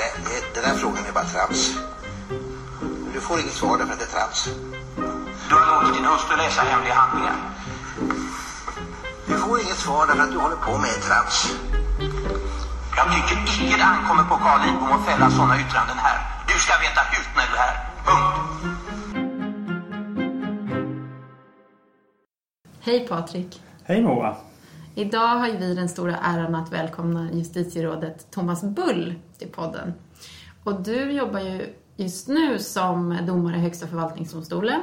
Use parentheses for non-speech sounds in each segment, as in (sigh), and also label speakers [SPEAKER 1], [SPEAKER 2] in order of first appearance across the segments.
[SPEAKER 1] där, den där frågan är bara trams. Du får inget svar därför att det är trams.
[SPEAKER 2] Du har låtit din hustru läsa hemliga handlingar.
[SPEAKER 1] Du får inget svar därför att du håller på med trams.
[SPEAKER 2] Jag tycker icke det ankommer på Carl Lidbom att fälla sådana yttranden här. Du ska veta hut när du är här. Punkt.
[SPEAKER 3] Hej Patrik!
[SPEAKER 4] Hej Moa!
[SPEAKER 3] Idag har vi den stora äran att välkomna justitierådet Thomas Bull till podden. Och du jobbar ju just nu som domare i Högsta förvaltningsdomstolen.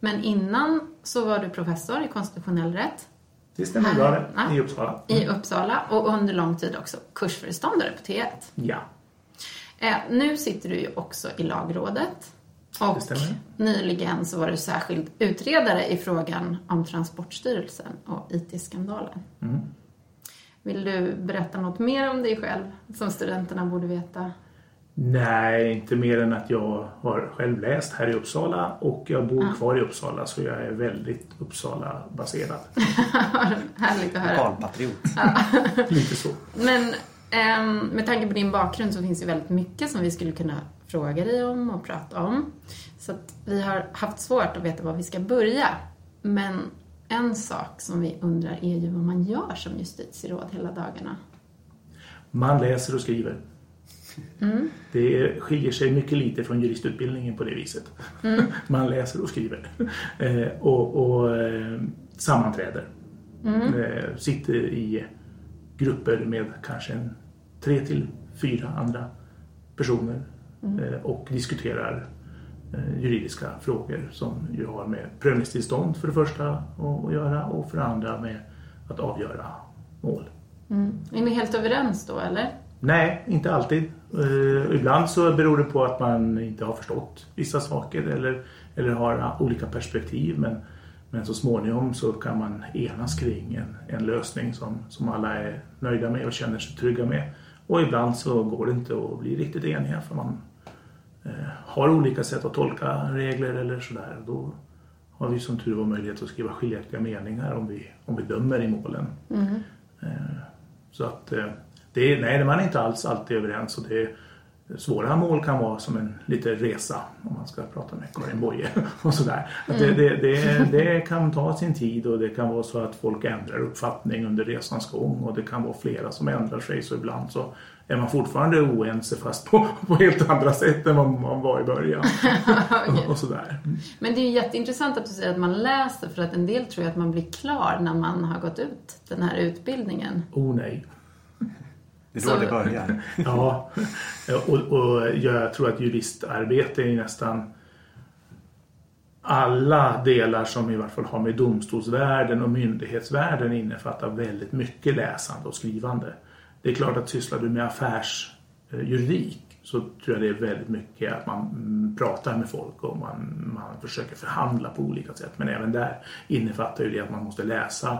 [SPEAKER 3] Men innan så var du professor i konstitutionell rätt
[SPEAKER 4] Det stämmer bra det, i Uppsala.
[SPEAKER 3] i Uppsala och under lång tid också kursföreståndare på T1.
[SPEAKER 4] Ja,
[SPEAKER 3] Eh, nu sitter du ju också i lagrådet. Och nyligen så var du särskild utredare i frågan om Transportstyrelsen och IT-skandalen.
[SPEAKER 4] Mm.
[SPEAKER 3] Vill du berätta något mer om dig själv som studenterna borde veta?
[SPEAKER 4] Nej, inte mer än att jag har själv läst här i Uppsala och jag bor kvar i Uppsala så jag är väldigt Uppsala-baserad. (laughs)
[SPEAKER 3] Härligt att höra.
[SPEAKER 5] Lokalpatriot.
[SPEAKER 4] Lite så.
[SPEAKER 3] Men ehm, med tanke på din bakgrund så finns det väldigt mycket som vi skulle kunna fråga dig om och prata om. Så att vi har haft svårt att veta var vi ska börja. Men en sak som vi undrar är ju vad man gör som justitieråd hela dagarna.
[SPEAKER 4] Man läser och skriver. Det skiljer sig mycket lite från juristutbildningen på det viset. (laughs) Man läser och skriver. Eh, och och eh, sammanträder. Eh, sitter i grupper med kanske en tre till fyra andra personer eh, och diskuterar eh, juridiska frågor som ju har med prövningstillstånd för det första att göra och för det andra med att avgöra mål.
[SPEAKER 3] Är ni helt överens då, eller?
[SPEAKER 4] Nej, inte alltid. Eh, ibland så beror det på att man inte har förstått vissa saker eller, eller har olika perspektiv. Men, men så småningom så kan man enas kring en, en lösning som, som alla är nöjda med och känner sig trygga med. Och ibland så går det inte att bli riktigt eniga för man har olika sätt att tolka regler eller sådär. Då har vi som tur var möjlighet att skriva skiljaktiga meningar om vi, om vi dömer i målen. Eh, så att eh, det är, nej, man är inte alls alltid överens och det svåra mål kan vara som en liten resa om man ska prata med Karin Boye (laughs) och sådär. Att det, det, det, det kan ta sin tid och det kan vara så att folk ändrar uppfattning under resans gång och det kan vara flera som ändrar sig så ibland så är man fortfarande oense fast på, (laughs) på helt andra sätt än vad man var i början. (laughs) och, och sådär.
[SPEAKER 3] Men det är ju jätteintressant att du säger att man läser för att en del tror att man blir klar när man har gått ut den här utbildningen.
[SPEAKER 4] Oh nej.
[SPEAKER 5] Det är då
[SPEAKER 3] Så-
[SPEAKER 5] det börjar. (laughs)
[SPEAKER 4] Ja, och, och jag tror att juristarbete är nästan alla delar som i varje fall har med domstolsvärlden och myndighetsvärlden innefattar väldigt mycket läsande och skrivande. Det är klart att sysslar du med affärsjuridik så tror jag det är väldigt mycket att man mm, pratar med folk och man, man försöker förhandla på olika sätt. Men även där innefattar ju det att man måste läsa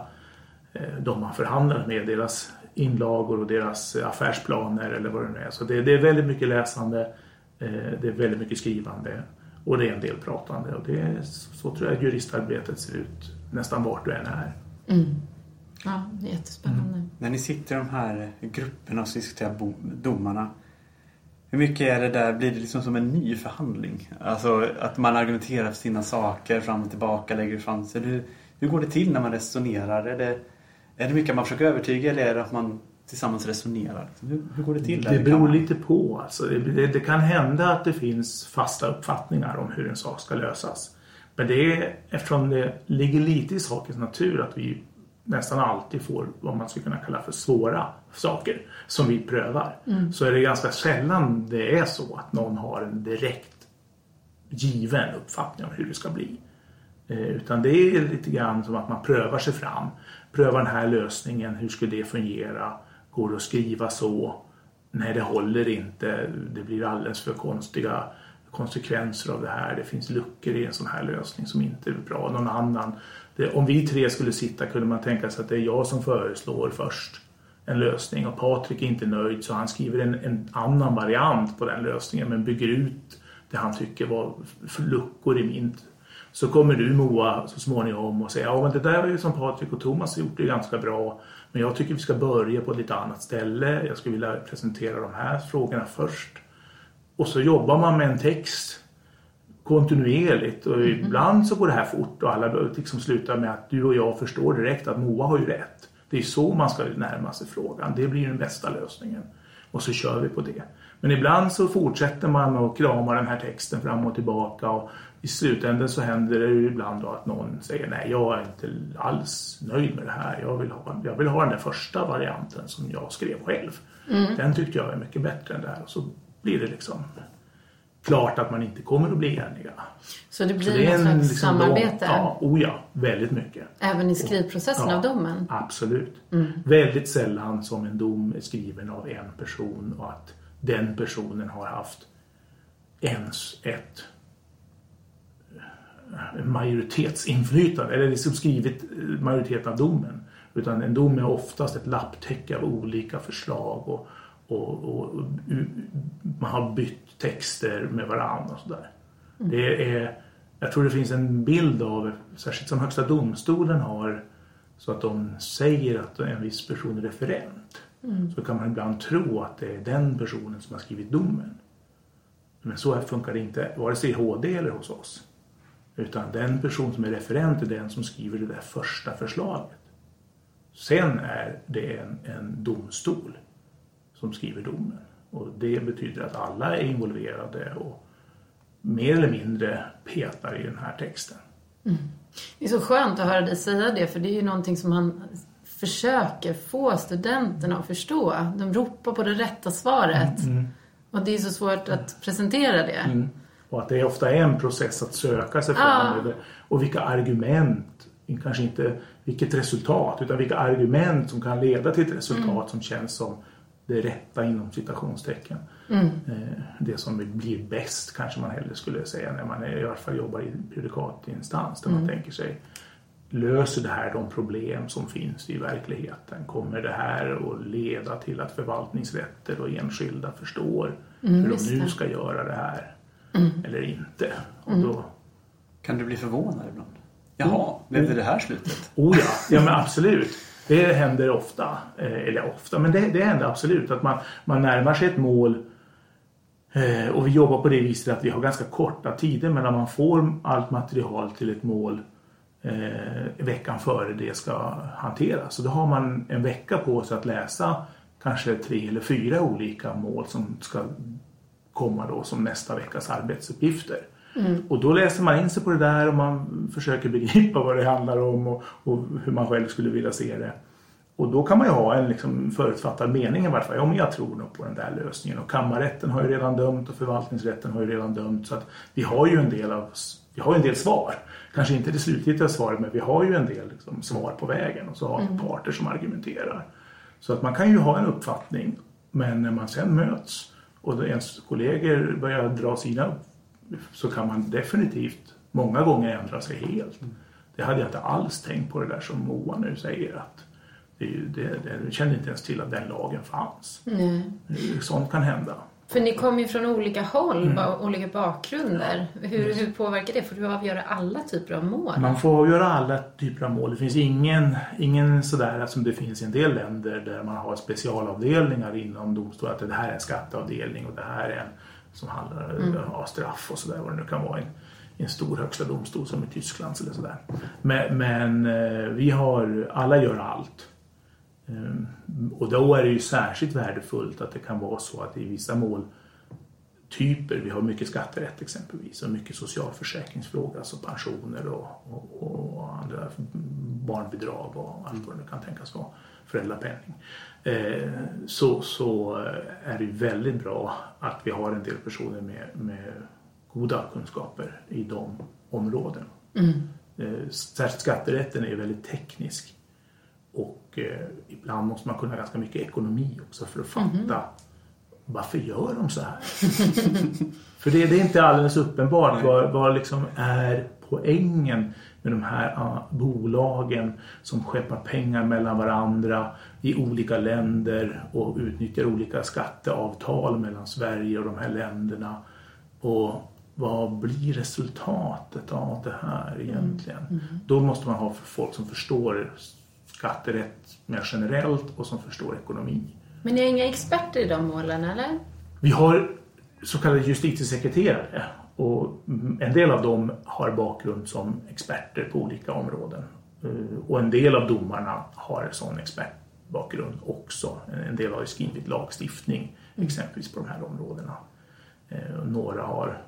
[SPEAKER 4] eh, de man förhandlar med, deras inlagor och deras affärsplaner eller vad det nu är. Så det, det är väldigt mycket läsande, eh, det är väldigt mycket skrivande och det är en del pratande. Och det är, så tror jag juristarbetet ser ut nästan vart du än är. Mm.
[SPEAKER 3] Ja, det är jättespännande.
[SPEAKER 5] När ni sitter i de här grupperna och diskuterar domarna. Hur mycket är det där, blir det liksom som en ny förhandling? Alltså att man argumenterar för sina saker fram och tillbaka, lägger fram sig. Hur, hur går det till när man resonerar? Är det, är det mycket att man försöker övertyga eller är det att man tillsammans resonerar? Hur, hur går det till? där
[SPEAKER 4] Det beror lite på. Alltså, det, det, det kan hända att det finns fasta uppfattningar om hur en sak ska lösas. Men det är, eftersom det ligger lite i sakens natur att vi nästan alltid får vad man skulle kunna kalla för svåra saker som vi prövar. Så är det ganska sällan det är så att någon har en direkt given uppfattning om hur det ska bli. Eh, Utan det är lite grann som att man prövar sig fram. Prövar den här lösningen, hur skulle det fungera? Går det att skriva så? Nej, det håller inte. Det blir alldeles för konstiga konsekvenser av det här. Det finns luckor i en sån här lösning som inte är bra. Någon annan. Det, om vi tre skulle sitta kunde man tänka sig att det är jag som föreslår först en lösning och Patrik är inte nöjd så han skriver en, en annan variant på den lösningen men bygger ut det han tycker var för luckor i min så kommer du Moa så småningom och säger ja men det där är ju som Patrik och Thomas har gjort det är ganska bra Men jag tycker vi ska börja på ett lite annat ställe. Jag skulle vilja presentera de här frågorna först. Och så jobbar man med en text kontinuerligt och ibland så går det här fort och alla liksom slutar med att du och jag förstår direkt att Moa har ju rätt. Det är så man ska närma sig frågan. Det blir den bästa lösningen. Och så kör vi på det. Men ibland så fortsätter man att krama den här texten fram och tillbaka och i slutändan så händer det ju ibland då att någon säger nej jag är inte alls nöjd med det här. Jag vill ha, jag vill ha den där första varianten som jag skrev själv. Den tyckte jag är mycket bättre än det här. Och så blir det liksom klart att man inte kommer att bli eniga.
[SPEAKER 3] Så det
[SPEAKER 4] Så
[SPEAKER 3] blir någon slags
[SPEAKER 4] liksom
[SPEAKER 3] samarbete
[SPEAKER 4] lång- Ja, oh ja, väldigt mycket.
[SPEAKER 3] även i skrivprocessen
[SPEAKER 4] Ja,
[SPEAKER 3] av domen?
[SPEAKER 4] Absolut. Väldigt sällan som en dom är skriven av en person och att den personen har haft ens ett eh, majoritetsinflytande eller liksom skrivit eh, majoriteten av domen. Utan en dom är oftast ett lapptäcke av olika förslag och, och, och, u- man har bytt texter med varandra och sådär. Det är, jag tror det finns en bild av, särskilt som Högsta domstolen har, så att de säger att en viss person är referent. Så kan man ibland tro att det är den personen som har skrivit domen. Men så funkar det inte, vare sig i HD eller hos oss. Utan den person som är referent är den som skriver det där första förslaget. Sen är det en, en domstol som skriver domen. Och det betyder att alla är involverade och mer eller mindre petar i den här texten.
[SPEAKER 3] Det är så skönt att höra dig säga det, för det är ju någonting som man försöker få studenterna att förstå. De ropar på det rätta svaret. Och det är så svårt att presentera det.
[SPEAKER 4] Och att det ofta är en process att söka sig fram. över- Och vilka argument, kanske inte vilket resultat, utan vilka argument som kan leda till ett resultat som känns som det rätta inom citationstecken. Eh, Det som blir bäst kanske man hellre skulle säga när man i alla fall jobbar i prejudikatinstans. Där man tänker sig Löser det här de problem som finns i verkligheten? Kommer det här att leda till att förvaltningsrätter och enskilda förstår hur
[SPEAKER 3] just
[SPEAKER 4] de nu
[SPEAKER 3] det.
[SPEAKER 4] ska göra det här? Eller inte? Och då,
[SPEAKER 5] Kan du bli förvånad ibland? Jaha, blev det det här slutet?
[SPEAKER 4] Oh ja, ja men absolut. Det händer ofta, eh, eller ofta, men det, det händer absolut att man, man närmar sig ett mål eh, och vi jobbar på det viset att vi har ganska korta tider mellan man får allt material till ett mål eh, veckan före det ska hanteras. Så då har man en vecka på sig att läsa kanske tre eller fyra olika mål som ska komma då som nästa veckas arbetsuppgifter. Och då läser man in sig på det där och man försöker begripa vad det handlar om och, och hur man själv skulle vilja se det. Och då kan man ju ha en liksom förutfattad mening i varje fall. Ja, men jag tror nog på den där lösningen. Och kammarrätten har ju redan dömt och förvaltningsrätten har ju redan dömt. Så att vi har ju en del, av, vi har en del svar. Kanske inte det slutgiltiga svaret, men vi har ju en del liksom, svar på vägen. Och så har vi parter som argumenterar. Så att man kan ju ha en uppfattning. Men när man sen möts och ens kollegor börjar dra sina så kan man definitivt många gånger ändra sig helt. Det hade jag inte alls tänkt på det där som Moa nu säger att det, det, det, jag kände inte ens till att den lagen fanns.
[SPEAKER 3] Nej.
[SPEAKER 4] Sånt kan hända.
[SPEAKER 3] För ni kommer ju från olika håll,
[SPEAKER 4] Mm.
[SPEAKER 3] olika bakgrunder. Hur, hur påverkar det? Får du avgöra alla typer av mål?
[SPEAKER 4] Man får avgöra alla typer av mål. Det finns ingen, ingen sådär som det finns i en del länder där man har specialavdelningar inom domstolar. Att det här är en skatteavdelning och det här är en som handlar om straff och sådär. Vad det nu kan vara en, en stor högsta domstol som i Tyskland eller sådär. Men, men eh, vi har, alla gör allt. Ehm, Och då är det ju särskilt värdefullt att det kan vara så att i vissa mål typer. Vi har mycket skatterätt exempelvis och mycket socialförsäkringsfrågor, alltså pensioner och, och, och andra barnbidrag och allt vad det nu kan tänkas vara, föräldrapenning. Eh, så, så är det väldigt bra att vi har en del personer med, med goda kunskaper i de områdena. Eh, särskilt skatterätten är väldigt teknisk och eh, ibland måste man kunna ganska mycket ekonomi också för att fatta varför gör de så här? (laughs) För det, det är inte alldeles uppenbart vad, vad liksom är poängen med de här ah, bolagen som skeppar pengar mellan varandra i olika länder och utnyttjar olika skatteavtal mellan Sverige och de här länderna. Och vad blir resultatet av det här egentligen? Då måste man ha folk som förstår skatterätt mer generellt och som förstår ekonomi.
[SPEAKER 3] Men ni är inga experter i de målen, eller?
[SPEAKER 4] Vi har så kallade justitiesekreterare och en del av dem har bakgrund som experter på olika områden. Eh, Och en del av domarna har sån expertbakgrund också. En del har ju skrivit lagstiftning exempelvis på de här områdena. Eh, Några har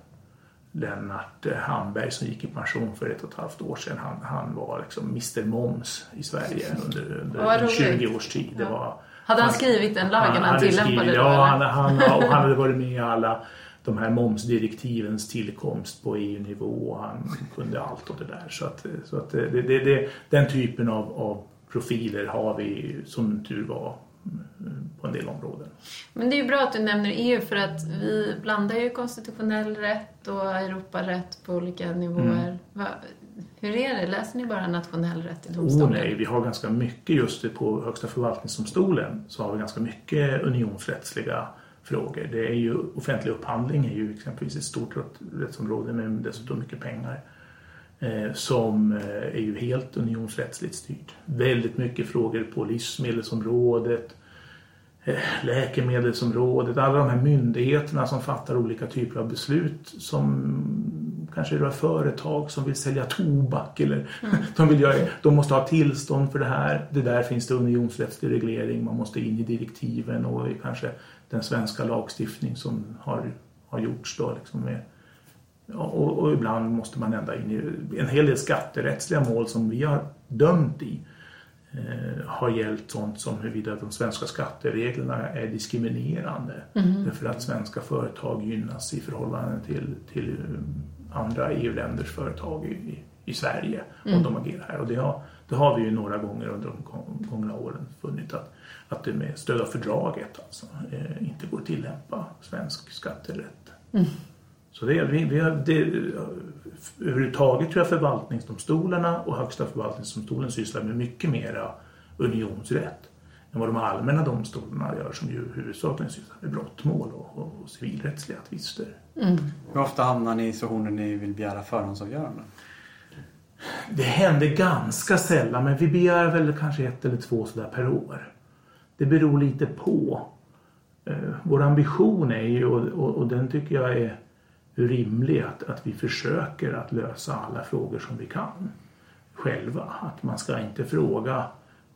[SPEAKER 4] Lennart eh, Hamberg som gick i pension för ett och ett halvt år sedan. Han, han var liksom Mr Moms i Sverige (laughs) under, under
[SPEAKER 3] roligt.
[SPEAKER 4] 20 års tid. Det var,
[SPEAKER 3] Hade han skrivit den lagen han,
[SPEAKER 4] hade
[SPEAKER 3] tillämpade
[SPEAKER 4] skrivit-
[SPEAKER 3] då?
[SPEAKER 4] Ja, han, han, och han hade varit med i alla de här momsdirektivens tillkomst på EU-nivå. Han kunde allt och det där. Så att, så att det, det, det, den typen av, av profiler har vi som tur var på en del områden.
[SPEAKER 3] Men det är ju bra att du nämner EU för att vi blandar ju konstitutionell rätt och Europarätt på olika nivåer.
[SPEAKER 4] Mm.
[SPEAKER 3] Hur är det? Läser ni bara nationell rätt i
[SPEAKER 4] Oh,
[SPEAKER 3] domstolen?
[SPEAKER 4] nej, vi har ganska mycket just på Högsta förvaltningsdomstolen så har vi ganska mycket unionsrättsliga frågor. Det är ju, offentlig upphandling är ju exempelvis ett stort rätt- rättsområde med dessutom mycket pengar. Eh, som eh, är ju helt unionsrättsligt styrt. Väldigt mycket frågor på livsmedelsområdet, eh, läkemedelsområdet, alla de här myndigheterna som fattar olika typer av beslut som kanske rör företag som vill sälja tobak eller (laughs) de, vill göra, de måste ha tillstånd för det här. Det där finns det unionsrättslig reglering, man måste in i direktiven och kanske den svenska lagstiftning som har, har gjorts då liksom med och, och ibland måste man ända in i en hel del skatterättsliga mål som vi har dömt i eh, har gällt sånt som huruvida de svenska skattereglerna är diskriminerande. Därför att svenska företag gynnas i förhållande till, till eh, andra EU-länders företag i, i, Sverige om de agerar här. Och det har, det har vi ju några gånger under de gång- gångna åren funnit att, att det med stöd av fördraget alltså, eh, inte går att tillämpa svensk skatterätt. Så det, är- vi, vi har, det, överhuvudtaget tror jag förvaltningsdomstolarna och Högsta förvaltningsdomstolen sysslar med mycket mera unionsrätt än vad de allmänna domstolarna gör som ju huvudsakligen sysslar med brottmål och, och, och civilrättsliga tvister.
[SPEAKER 5] Hur ofta hamnar ni i situationer ni vill begära förhandsavgörande?
[SPEAKER 4] Det händer ganska sällan men vi begär väl kanske ett eller två sådär per år. Det beror lite på. Eh, Vår ambition är ju, och, och, och den tycker jag är rimlig, att, att vi försöker att lösa alla frågor som vi kan själva. Att man ska inte fråga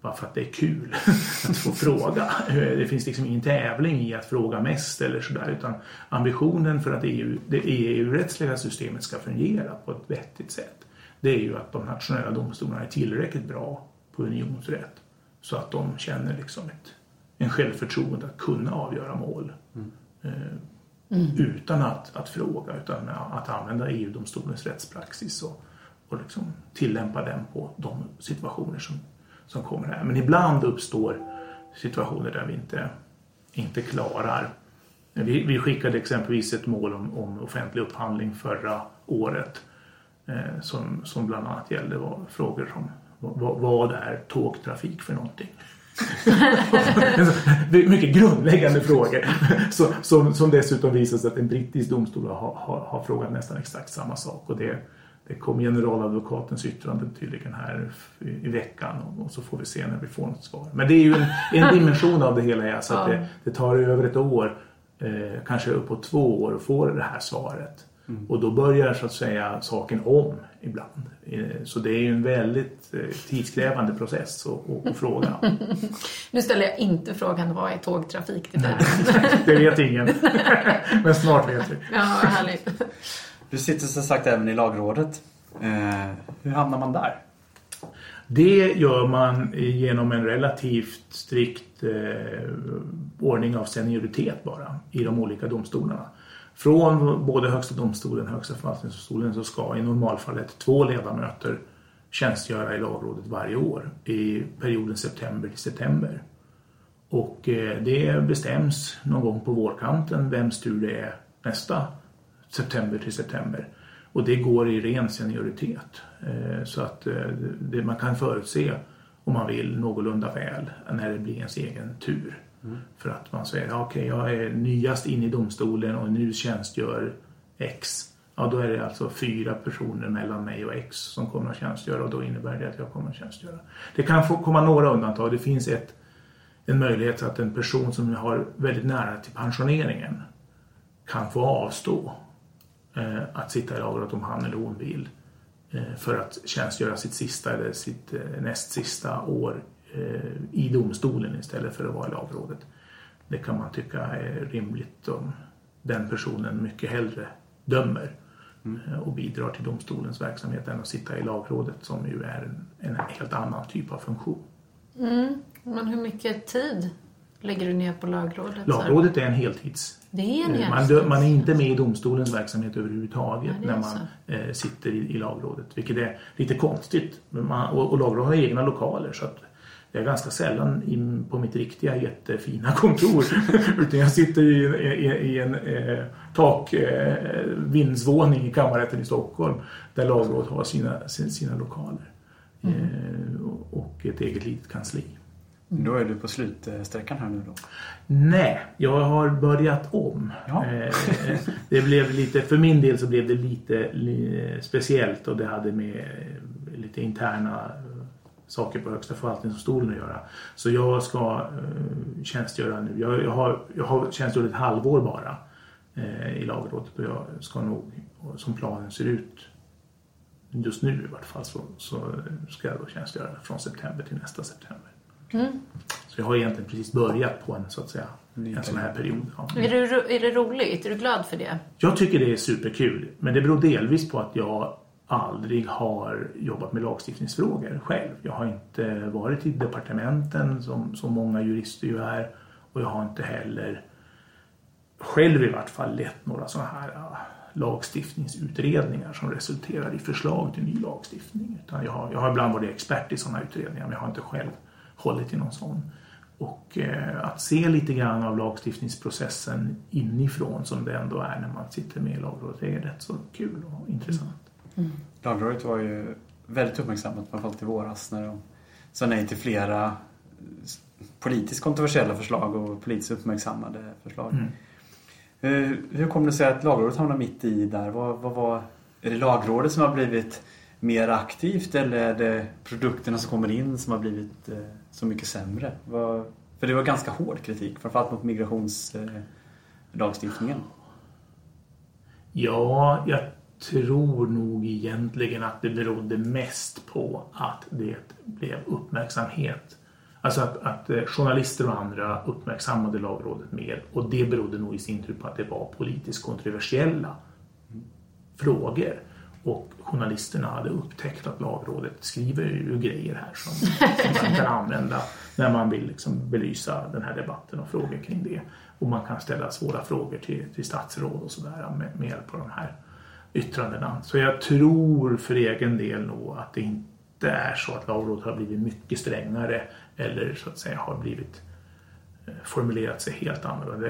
[SPEAKER 4] bara för att det är kul (laughs) att få fråga. Eh, det finns liksom ingen tävling i att fråga mest eller sådär utan ambitionen för att EU, det EU-rättsliga systemet ska fungera på ett vettigt sätt det är ju att de nationella domstolarna är tillräckligt bra på unionsrätt så att de känner liksom ett, en självförtroende att kunna avgöra mål. Eh, utan att, att fråga utan att använda EU-domstolens rättspraxis och, och liksom tillämpa den på de situationer som, som kommer här. Men ibland uppstår situationer där vi inte, inte klarar. Vi, vi skickade exempelvis ett mål om, om offentlig upphandling förra året eh, som, som bland annat gällde frågor som vad, vad är tågtrafik för någonting? (laughs) det är mycket grundläggande frågor så, som, som dessutom visar sig att en brittisk domstol har, har, har frågat nästan exakt samma sak och det, det kom generaladvokatens yttrande tydligen här i, veckan och, så får vi se när vi får något svar. Men det är ju en, en dimension av det hela är så att det, det tar över ett år, eh, kanske uppåt två år att få det här svaret. Och då börjar så att säga saken om ibland. Eh, Så det är ju en väldigt eh, tidskrävande process att, fråga. (laughs)
[SPEAKER 3] Nu ställer jag inte frågan vad är tågtrafik? Det där. (laughs)
[SPEAKER 4] Det vet ingen. (laughs) Men snart vet vi.
[SPEAKER 3] Ja, härligt.
[SPEAKER 5] Du sitter som sagt även i lagrådet. Eh, hur hamnar man där?
[SPEAKER 4] Det gör man genom en relativt strikt ordning av senioritet bara i de olika domstolarna. Från både Högsta domstolen och Högsta förvaltningsdomstolen så ska i normalfallet två ledamöter tjänstgöra i lagrådet varje år i perioden september till september. Och eh, det bestäms någon gång på vårkanten vems tur det är nästa september till september. Och det går i ren senioritet. Eh, så att eh, det, man kan förutse om man vill någorlunda väl när det blir ens egen tur. För att man säger, okej okay, jag är nyast in i domstolen och nu tjänstgör X. ja då är det alltså fyra personer mellan mig och X som kommer att tjänstgöra och då innebär det att jag kommer att tjänstgöra. Det kan få komma några undantag. Det finns ett, en möjlighet att en person som har väldigt nära till pensioneringen kan få avstå eh, att sitta i lagrådet om han eller hon vill eh, för att tjänstgöra sitt sista eller sitt eh, näst sista år i domstolen istället för att vara i lagrådet. Det kan man tycka är rimligt om den personen mycket hellre dömer eh, och bidrar till domstolens verksamhet än att sitta i lagrådet som ju är en, en helt annan typ av funktion.
[SPEAKER 3] Men hur mycket tid lägger du ner på lagrådet? så?
[SPEAKER 4] Lagrådet är en heltids...
[SPEAKER 3] Det är en
[SPEAKER 4] Man,
[SPEAKER 3] heltids-
[SPEAKER 4] dö- man är inte med i domstolens verksamhet överhuvudtaget
[SPEAKER 3] Ja,
[SPEAKER 4] när man eh, sitter i, i lagrådet, vilket är lite konstigt. Man, och, och lagrådet har egna lokaler så att det är ganska sällan in på mitt riktiga jättefina kontor. (laughs) Utan jag sitter i, i, i en eh, tak, eh, i kammarrätten i Stockholm där lagrådet har sina, sina, lokaler. Eh, och- ett eget litet kansli.
[SPEAKER 5] Då är du på slutsträckan här nu då.
[SPEAKER 4] Nej, jag har börjat om.
[SPEAKER 5] Ja.
[SPEAKER 4] Eh, det blev lite, för min del så blev det lite li, speciellt och det hade med eh, lite interna saker på Högsta förvaltningsdomstolen att göra. Så jag ska eh, tjänstgöra nu. Jag, jag, har, jag har tjänstgjort ett halvår bara eh, i lagrådet och jag ska nog, som planen ser ut just nu i vart fall, så, så ska jag då tjänstgöra från september till nästa september. Så jag har egentligen precis börjat på en, så att säga, en sån här period. Ja.
[SPEAKER 3] Är, du, ro- är det roligt? Är du glad för det?
[SPEAKER 4] Jag tycker det är superkul, men det beror delvis på att jag aldrig har jobbat med lagstiftningsfrågor själv. Jag har inte varit i departementen som, som många jurister ju är och jag har inte heller själv i vart fall lett några sådana här äh, lagstiftningsutredningar som resulterar i förslag till ny lagstiftning. Utan jag, har, jag har ibland varit expert i sådana utredningar men jag har inte själv hållit i någon sån. Och eh, att se lite grann av lagstiftningsprocessen inifrån som det ändå är när man sitter med i lagrådet det är rätt så kul och intressant.
[SPEAKER 5] Lagrådet var ju väldigt uppmärksammat, framförallt i våras, när de sa nej till flera politiskt kontroversiella förslag och politiskt uppmärksammade förslag.
[SPEAKER 4] Mm.
[SPEAKER 5] Eh, Hur kom det sig att Lagrådet hamnade mitt i där? Vad, vad var, är det Lagrådet som har blivit mer aktivt eller är det produkterna som kommer in som har blivit eh, så mycket sämre? Vad, för det var ganska hård kritik, framförallt mot migrationslagstiftningen.
[SPEAKER 4] Ja, jag tror nog egentligen att det berodde mest på att det blev uppmärksamhet. Alltså att, att eh, journalister och andra uppmärksammade lagrådet mer och det berodde nog i sin tur på att det var politiskt kontroversiella frågor. Och journalisterna hade upptäckt att lagrådet skriver ju grejer här som, som man kan använda när man vill liksom belysa den här debatten och frågor kring det. Och man kan ställa svåra frågor till, till statsråd och sådär med, med hjälp av de här yttrandena. Så jag tror för egen del nog att det inte är så att lagrådet har blivit mycket strängare eller så att säga har blivit eh, formulerat sig helt annorlunda.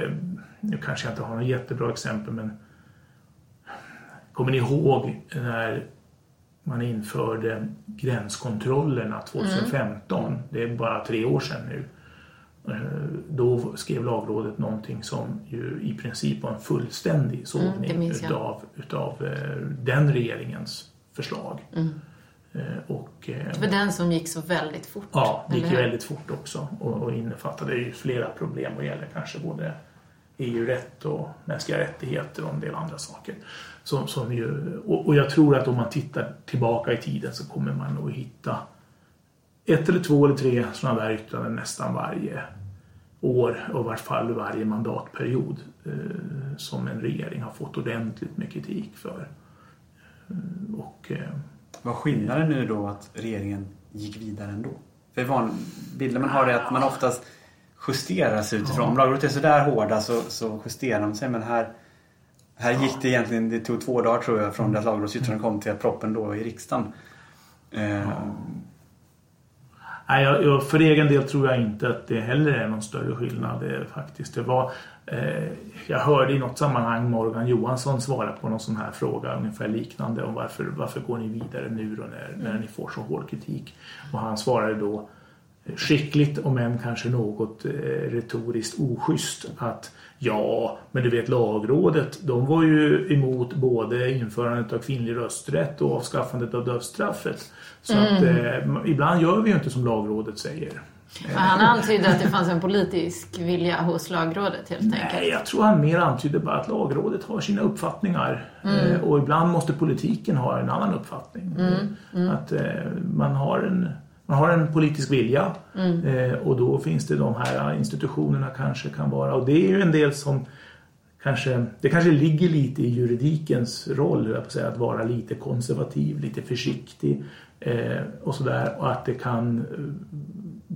[SPEAKER 4] Nu kanske jag inte har något jättebra exempel men kommer ni ihåg när man införde gränskontrollerna 2015? Det är bara tre år sedan nu. Eh, Då skrev lagrådet någonting som ju i princip var en fullständig
[SPEAKER 3] det
[SPEAKER 4] sågning
[SPEAKER 3] jag.
[SPEAKER 4] utav, utav eh, den regeringens förslag. Eh, Och,
[SPEAKER 3] Det var den som gick så väldigt fort.
[SPEAKER 4] Ja, det gick väldigt fort också och, och innefattade ju flera problem och gäller kanske både EU-rätt och mänskliga rättigheter och en del andra saker. Som, som ju, och, och jag tror att om man tittar tillbaka i tiden så kommer man nog hitta ett eller två eller tre sådana där yttranden nästan varje år och i vart fall varje mandatperiod eh, som en regering har fått ordentligt med kritik för. Eh, och eh,
[SPEAKER 5] Vad skillnaden nu då att regeringen gick vidare ändå? För van, bilden man har är att man oftast justerar sig utifrån. Om lagrådet är sådär hårda så, så justerar de sig. Men här, här gick det egentligen, det tog två dagar tror jag från det att lagrådsyttrandet kom till att proppen då i riksdagen. Eh,
[SPEAKER 4] Nej, jag, jag, för egen del tror jag inte att det heller är någon större skillnad det, faktiskt. Det var, eh, jag hörde i något sammanhang Morgan Johansson svara på någon sån här fråga ungefär liknande om varför, varför går ni vidare nu då när, när ni får så hård kritik. Och han svarade då skickligt om än kanske något eh, retoriskt oschysst att ja, men du vet lagrådet, de var ju emot både införandet av kvinnlig rösträtt och avskaffandet av dödsstraffet. Så att eh, ibland gör vi ju inte som lagrådet säger.
[SPEAKER 3] Han antydde att det fanns en politisk vilja hos lagrådet helt enkelt.
[SPEAKER 4] Nej, jag tror han mer antyder bara att lagrådet har sina uppfattningar. Eh, och ibland måste politiken ha en annan uppfattning. Att eh, man har en man har en politisk vilja eh, och då finns det de här institutionerna kanske kan vara. Och det är ju en del som kanske, det kanske ligger lite i juridikens roll jag säga, att vara lite konservativ, lite försiktig eh, och sådär. Och att det kan eh,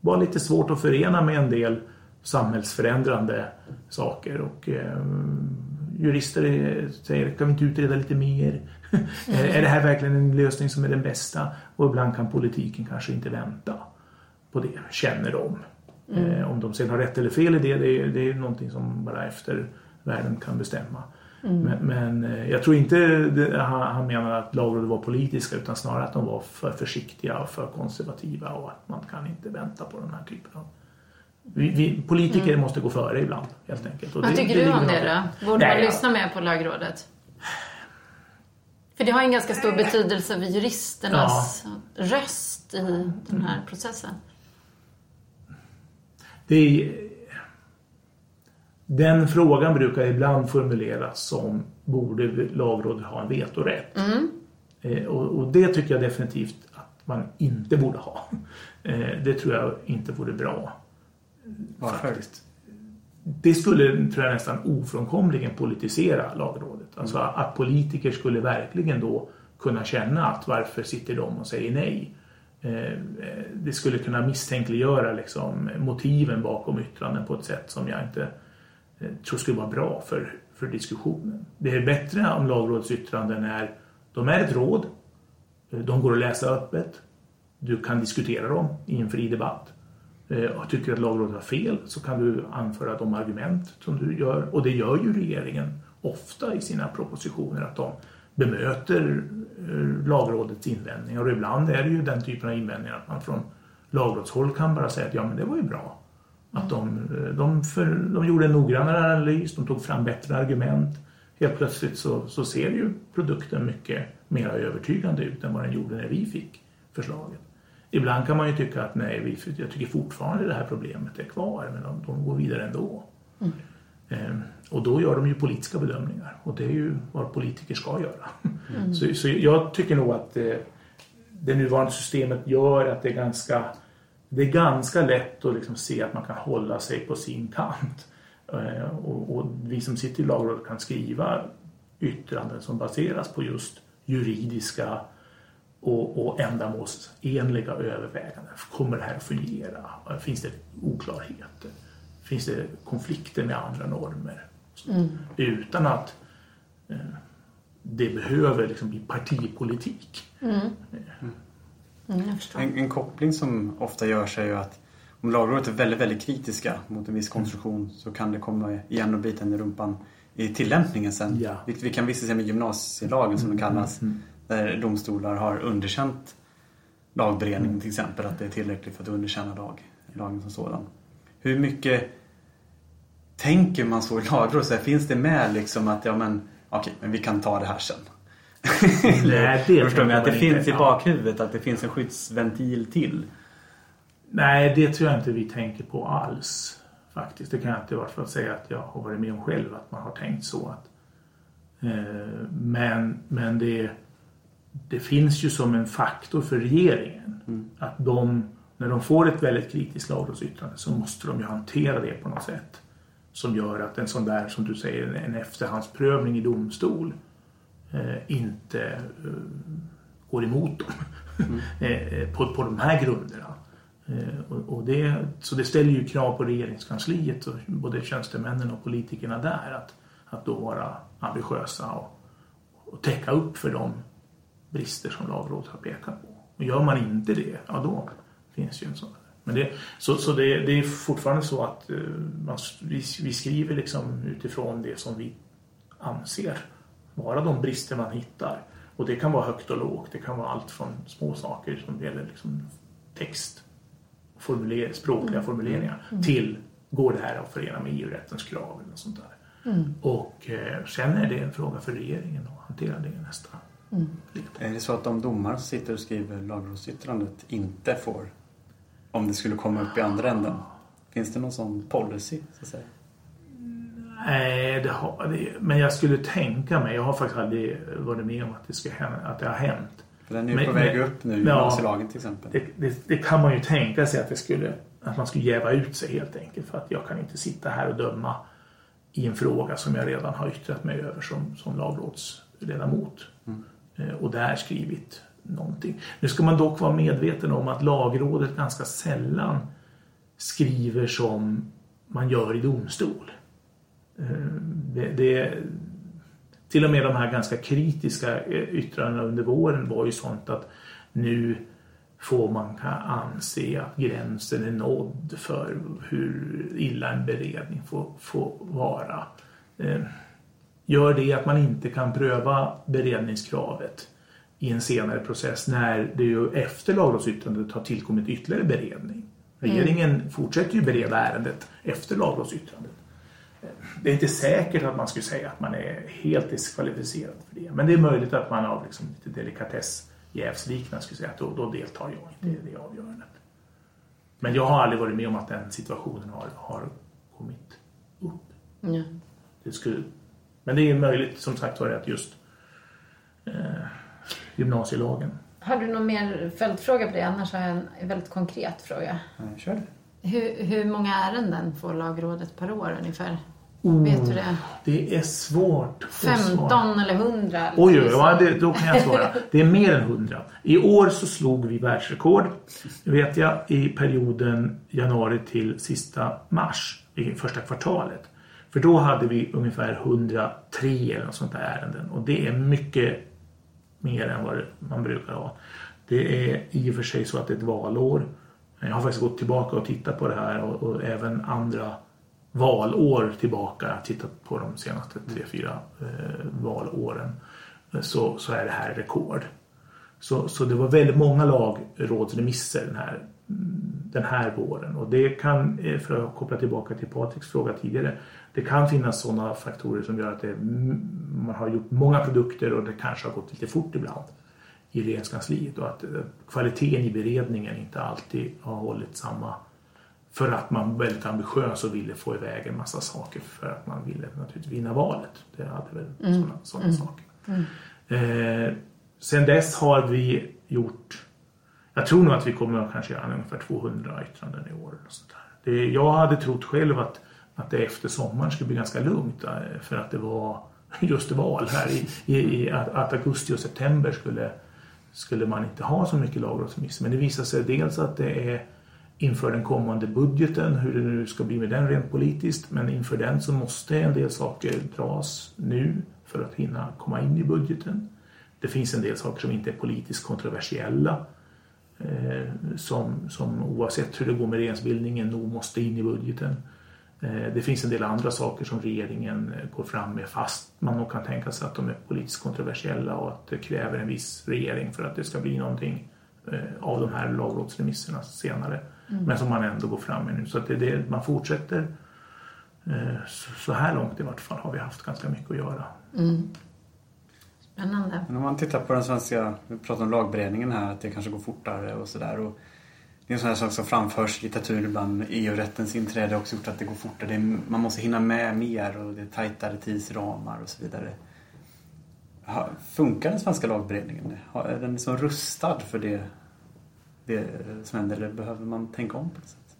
[SPEAKER 4] vara lite svårt att förena med en del samhällsförändrande saker. Och eh, jurister säger kan vi inte utreda lite mer? Är, (laughs) är det här verkligen en lösning som är den bästa? Och ibland kan politiken kanske inte vänta på det, känner de. Eh, om de sen har rätt eller fel i det, det är, det är någonting som bara efter världen kan bestämma. Men, men eh, jag tror inte det, han, han menar att lagrådet var politiska utan snarare att de var för försiktiga och för konservativa och att man kan inte vänta på den här typen av... Vi, vi, politiker måste gå före ibland helt enkelt. Och
[SPEAKER 3] Vad
[SPEAKER 4] det-
[SPEAKER 3] tycker
[SPEAKER 4] det
[SPEAKER 3] du om det då? Borde
[SPEAKER 4] Nej,
[SPEAKER 3] man lyssna mer på lagrådet? För det har en ganska stor betydelse för juristernas röst i den här processen.
[SPEAKER 4] Det är, den frågan brukar ibland formuleras som borde lagrådet ha en vetorätt? Eh, och, och det tycker jag definitivt att man inte borde ha. Eh, det tror jag inte vore bra.
[SPEAKER 5] Varför?
[SPEAKER 4] Det skulle, tror jag, nästan ofrånkomligen politisera lagrådet. Alltså att politiker skulle verkligen då kunna känna att varför sitter de och säger nej? Eh, det skulle kunna misstänkliggöra liksom, motiven bakom yttranden på ett sätt som jag inte eh, tror skulle vara bra för, för diskussionen. Det är bättre om lagrådets yttranden är, de är ett råd, eh, de går att läsa öppet, du kan diskutera dem i en fri debatt. Och tycker att lagrådet har fel så kan du anföra de argument som du gör. Och det gör ju regeringen ofta i sina propositioner att de bemöter eh, lagrådets invändningar. Och ibland är det ju den typen av invändningar att man från lagrådshåll kan bara säga att ja men det var ju bra. Att de, eh, de, för, de gjorde en noggrannare analys, de tog fram bättre argument. Helt plötsligt så, så ser ju produkten mycket mer övertygande ut än vad den gjorde när vi fick förslaget. Ibland kan man ju tycka att nej, vi, jag tycker fortfarande det här problemet är kvar, men de, de går vidare ändå. Mm och då gör de ju politiska bedömningar och det är ju vad politiker ska göra. Så, så jag tycker nog att eh, det nuvarande systemet gör att det är ganska, det är ganska lätt att liksom se att man kan hålla sig på sin kant. Eh, och, och vi som sitter i lagrådet kan skriva yttranden som baseras på just juridiska och, och ändamålsenliga överväganden. Kommer det här att fungera? Finns det oklarheter? Finns det konflikter med andra normer? Utan att eh, det behöver liksom bli partipolitik.
[SPEAKER 3] Mm, jag förstår.
[SPEAKER 5] En, en koppling som ofta görs är ju att om lagrådet är väldigt, väldigt kritiska mot en viss konstruktion så kan det komma igen och bita en i rumpan i tillämpningen sen.
[SPEAKER 4] Ja.
[SPEAKER 5] Vilket vi kan vissa se med gymnasielagen som det kallas. Där domstolar har underkänt lagberedningen till exempel. Att det är tillräckligt för att underkänna lag, lagen som sådan. Hur mycket tänker man så i lagrådet? Så här, Finns det med liksom att ja men okej, men vi kan ta det här sen?
[SPEAKER 4] Nej, det (laughs)
[SPEAKER 5] Förstår
[SPEAKER 4] tänker
[SPEAKER 5] Att det
[SPEAKER 4] man
[SPEAKER 5] finns
[SPEAKER 4] inte.
[SPEAKER 5] i bakhuvudet att det finns en skyddsventil till.
[SPEAKER 4] Nej, det tror jag inte vi tänker på alls. Faktiskt. Det kan jag inte i vart fall säga att jag har varit med om själv, att man har tänkt så. Att, eh, men men det, det finns ju som en faktor för regeringen. Att de, när de får ett väldigt kritiskt lagrådsyttrande så måste de ju hantera det på något sätt. Som gör att en sån där, som du säger, en efterhandsprövning i domstol eh, inte eh, går emot dem. (laughs) eh, på, på de här grunderna. Eh, och, och det, så det ställer ju krav på regeringskansliet, och både tjänstemännen och politikerna där, att, att då vara ambitiösa och, och täcka upp för de brister som lagrådet har pekat på. Och gör man inte det, ja då finns ju en sån. Men det, så så det, det är fortfarande så att eh, man, vi, vi skriver liksom utifrån det som vi anser vara de brister man hittar. Och det kan vara högt och lågt. Det kan vara allt från små saker som gäller liksom text formuler, språkliga formuleringar till går det här att förena med EU-rättens krav eller sånt där. Och eh, sen är det en fråga för regeringen att hantera det nästa led.
[SPEAKER 5] Är det så att de domare som sitter och skriver lagrådsyttrandet inte får, om det skulle komma upp i andra änden? Finns det någon sån policy, så att säga?
[SPEAKER 4] Nej, det har, det, men jag skulle tänka mig, jag har faktiskt aldrig varit med om att det, ska hända, att det har hänt.
[SPEAKER 5] För den är ju
[SPEAKER 4] Men-
[SPEAKER 5] på väg
[SPEAKER 4] men-
[SPEAKER 5] upp nu,
[SPEAKER 4] Ja.
[SPEAKER 5] gymnasielagen till exempel.
[SPEAKER 4] Det, det, det kan man ju tänka sig att, det skulle, att man skulle jäva ut sig helt enkelt. För att jag kan inte sitta här och döma i en fråga som jag redan har yttrat mig över som, som lagrådsledamot. Eh, Och där skrivit någonting. Nu ska man dock vara medveten om att lagrådet ganska sällan skriver som man gör i domstol. Eh, det, det, till och med de här ganska kritiska eh, yttrandena under våren var ju sånt att nu får man anse att gränsen är nådd för hur illa en beredning får, får vara. Eh, gör det att man inte kan pröva beredningskravet i en senare process när det ju efter lagrådsyttrandet har tillkommit ytterligare beredning. Regeringen fortsätter ju bereda ärendet efter lagrådsyttrandet. Det är inte säkert att man skulle säga att man är helt diskvalificerad för det. Men det är möjligt att man av liksom lite delikatessjävsliknande skulle säga att då, då deltar jag inte i det avgörandet. Men jag har aldrig varit med om att den situationen har, har kommit upp.
[SPEAKER 3] Ja.
[SPEAKER 4] Det skulle, men det är möjligt som sagt var att just eh, gymnasielagen.
[SPEAKER 3] Har du någon mer följdfråga på det? Annars har jag en väldigt konkret fråga.
[SPEAKER 5] Kör det.
[SPEAKER 3] Hur, hur många ärenden får lagrådet per år ungefär?
[SPEAKER 4] Oh,
[SPEAKER 3] Vet du det?
[SPEAKER 4] Det är svårt att svara.
[SPEAKER 3] 15 eller 100?
[SPEAKER 4] Oj, oj, oj, ja, det, då kan jag svara. Det är mer än 100. I år så slog vi världsrekord, vet jag, i perioden januari till sista mars, i första kvartalet. För då hade vi ungefär 103 eller något sånt där ärenden. Och det är mycket mer än vad man brukar ha. Det är i och för sig så att det är ett valår. Jag har faktiskt gått tillbaka och tittat på det här och, och även andra valår tillbaka. Jag har tittat på de senaste tre, fyra eh, valåren. Så, så är det här rekord. Så, så det var väldigt många lagrådsremisser den här, den här våren. Och det kan, eh, för att koppla tillbaka till Patriks fråga tidigare, det kan finnas sådana faktorer som gör att det, man har gjort många produkter och det kanske har gått lite fort ibland i regeringskansliet och att eh, kvaliteten i beredningen inte alltid har hållit samma för att man var väldigt ambitiös och ville få iväg en massa saker för att man ville naturligtvis vinna valet. Det hade väl sådana, sådana saker. Eh, sen dess har vi gjort, jag tror nog att vi kommer att kanske göra ungefär 200 yttranden i år. Och sånt där. Det, jag hade trott själv att, att det efter sommaren skulle bli ganska lugnt eh, för att det var (laughs) just val här i, i, i att, att augusti och september skulle, skulle man inte ha så mycket lagrådsremiss. Men det visar sig dels att det är inför den kommande budgeten, hur det nu ska bli med den rent politiskt. Men inför den så måste en del saker dras nu för att hinna komma in i budgeten. Det finns en del saker som inte är politiskt kontroversiella. Eh, som, som oavsett hur det går med regeringsbildningen nog måste in i budgeten. Eh, det finns en del andra saker som regeringen eh, går fram med fast man nog kan tänka sig att de är politiskt kontroversiella och att det kräver en viss regering för att det ska bli någonting av de här lagrådsremisserna senare. Men som man ändå går fram med nu. Så att det, det, man fortsätter. Så, här långt i vart fall har vi haft ganska mycket att göra.
[SPEAKER 3] Spännande.
[SPEAKER 5] Men om man tittar på den svenska, vi pratar om lagberedningen här, att det kanske går fortare och sådär. och Det är en sån här sak som framförs i litteraturen ibland. EU-rättens inträde har också gjort att det går fortare. Det är, man måste hinna med mer och det är tajtare tidsramar och så vidare. Funkar den svenska lagberedningen? Är den liksom rustad för det, det som händer eller behöver man tänka om på något sätt?